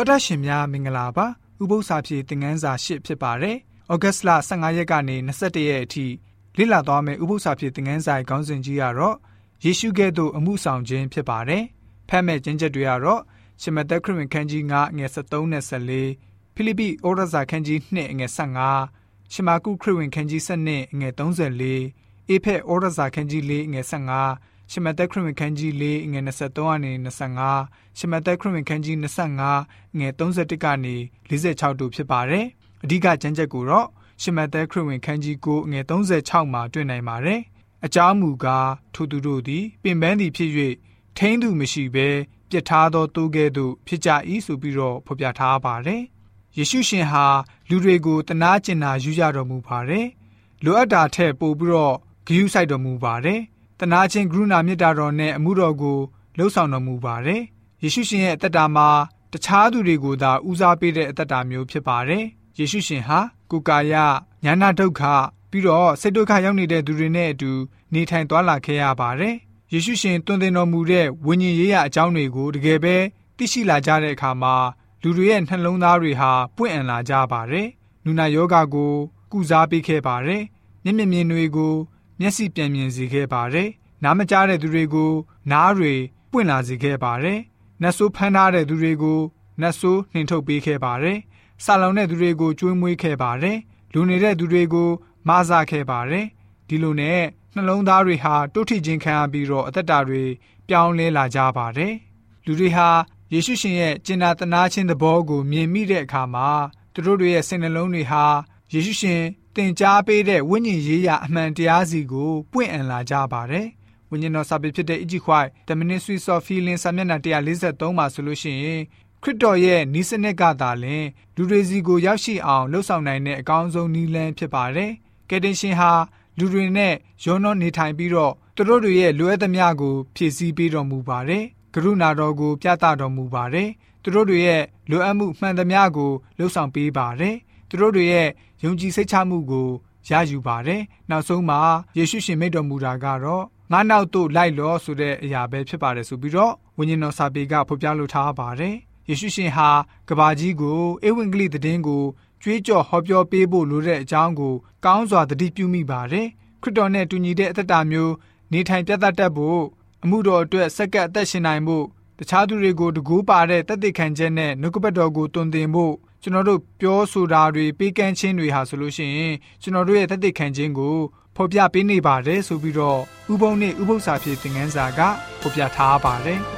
တော်တရှင်များမင်္ဂလာပါဥပု္ပ္ပစာဖြည့်သင်ခန်းစာ၈ဖြစ်ပါတယ်ဩဂတ်စ်လ15ရက်ကနေ21ရက်အထိလေ့လာသွားမယ့်ဥပု္ပ္ပစာဖြည့်သင်ခန်းစာရဲ့ခေါင်းစဉ်ကြီးကတော့ယေရှုကဲ့သို့အမှုဆောင်ခြင်းဖြစ်ပါတယ်ဖတ်မဲ့ကျင့်ချက်တွေကတော့ရှမသက်ခရစ်ဝင်ခန်းကြီး9ငွေ73နဲ့14ဖိလိပ္ပိဩရစာခန်းကြီး2ငွေ15ရှမာကုခရစ်ဝင်ခန်းကြီး7ငွေ34အေဖက်ဩရစာခန်းကြီး4ငွေ15 ရှမသက်ခရစ်ဝင်ခန်းကြီး၄ငွေ23ကနေ25ရှမသက်ခရစ်ဝင်ခန်းကြီး25ငွေ31ကနေ46တို့ဖြစ်ပါတယ်။အဓိကကျမ်းချက်ကိုတော့ရှမသက်ခရစ်ဝင်ခန်းကြီး9ငွေ36မှာတွေ့နိုင်ပါတယ်။အကြောင်းမူကားထိုသူတို့သည်ပင်ပန်းသည်ဖြစ်၍ထိန်းသူမရှိဘဲပြစ်ထားသောတိုးကဲ့သို့ဖြစ်ကြ၏ဆိုပြီးတော့ဖော်ပြထားပါတယ်။ယေရှုရှင်ဟာလူတွေကိုတနာကျင်နာယူရတော်မူပါတယ်။လိုအပ်တာထက်ပိုပြီးတော့ဂရုစိုက်တော်မူပါတယ်။ တနာချင်းကရုဏာမေတ္တာတော်နဲ့အမှုတော်ကိုလှုပ်ဆောင်တော်မူပါတယ်။ယေရှုရှင်ရဲ့အသက်တာမှာတခြားသူတွေကိုသာဦးစားပေးတဲ့အသက်တာမျိုးဖြစ်ပါတယ်။ယေရှုရှင်ဟာကိုကာယညာနာဒုက္ခပြီးတော့စိတ်ဒုက္ခရောက်နေတဲ့သူတွေနဲ့အတူနေထိုင်သွားလာခဲ့ရပါတယ်။ယေရှုရှင်တွင်တင်တော်မူတဲ့ဝိညာဉ်ရေးရာအကြောင်းတွေကိုတကယ်ပဲသိရှိလာကြတဲ့အခါမှာလူတွေရဲ့နှလုံးသားတွေဟာပွင့်အံလာကြပါတယ်။နူနာယောဂါကိုကုစားပေးခဲ့ပါတယ်။မျက်မြင်မြင်တွေကို မျက်စိပြန်မြင်စေခဲ့ပါတယ်။နားမကြားတဲ့သူတွေကိုနားတွေပွင့်လာစေခဲ့ပါတယ်။နတ်ဆိုးဖမ်းထားတဲ့သူတွေကိုနတ်ဆိုးနှင်ထုတ်ပေးခဲ့ပါတယ်။ဆာလောင်တဲ့သူတွေကိုကျွေးမွေးခဲ့ပါတယ်။လူနေတဲ့သူတွေကိုမဆာခဲ့ပါတယ်။ဒီလိုနဲ့နှလုံးသားတွေဟာတုတ်ထိခြင်းခံရပြီးတော့အသက်တာတွေပြောင်းလဲလာကြပါတယ်။လူတွေဟာယေရှုရှင်ရဲ့ကျင်နာတနာခြင်းသဘောကိုမြင်မိတဲ့အခါမှာသူတို့တွေရဲ့စိတ်နှလုံးတွေဟာယေရှုရှင် တင် जा ပေးတဲ့ဝိညာဉ်ရေးရာအမှန်တရားစီကိုပွင့်အံလာကြပါတယ်။ဝိညာဉ်တော်စာပေဖြစ်တဲ့ Egypt White The Ministry of Healing စာမျက်နှာ143မှာဆိုလို့ရှိရင်ခရစ်တော်ရဲ့ဤစနစ်ကသာလျှင်လူတွေစီကိုရောက်ရှိအောင်လှုပ်ဆောင်နိုင်တဲ့အကောင်းဆုံးနည်းလမ်းဖြစ်ပါတယ်။ကယ်တင်ရှင်ဟာလူတွေနဲ့ရောနှောနေထိုင်ပြီးတော့သူတို့တွေရဲ့လိုအပ်သမျှကိုဖြည့်ဆည်းပေးတော်မူပါတယ်။ကရုဏာတော်ကိုပြသတော်မူပါတယ်။သူတို့တွေရဲ့လိုအပ်မှုမှန်သမျှကိုလှုပ်ဆောင်ပေးပါတယ်။ သူတို့တွေရဲ့ယုံကြည်စိတ်ချမှုကိုရယူပါတယ်။နောက်ဆုံးမှာယေရှုရှင်မိတ်တော်မူတာကတော့ငါနောက်သို့လိုက်လောဆိုတဲ့အရာပဲဖြစ်ပါတယ်ဆိုပြီးတော့ဝိညာဉ်တော်စာပေကဖော်ပြလိုထားပါတယ်။ယေရှုရှင်ဟာကဘာကြီးကိုဧဝံဂေလိသတင်းကိုကြွေးကြော်ဟောပြောပေးဖို့လိုတဲ့အကြောင်းကိုကောင်းစွာသတိပြုမိပါတယ်။ခရစ်တော်နဲ့တူညီတဲ့အသက်တာမျိုးနေထိုင်ပြသတတ်ဖို့အမှုတော်အတွက်စက္ကပ်အသက်ရှင်နိုင်ဖို့တခြားသူတွေကိုတကူပါတဲ့တသက်ခံချက်နဲ့နှုတ်ကပတ်တော်ကိုတွင်တင်ဖို့ ကျွန်တော်တို့ပြောဆိုတာတွေပေးကမ်းခြင်းတွေဟာဆိုလို့ရှိရင်ကျွန်တော်တို့ရဲ့တသက်ခံခြင်းကိုဖော်ပြပေးနေပါတယ်ဆိုပြီးတော့ဥပုံနဲ့ဥပု္ပ္ပစာဖြစ်သင်ခန်းစာကဖော်ပြထားပါတယ်။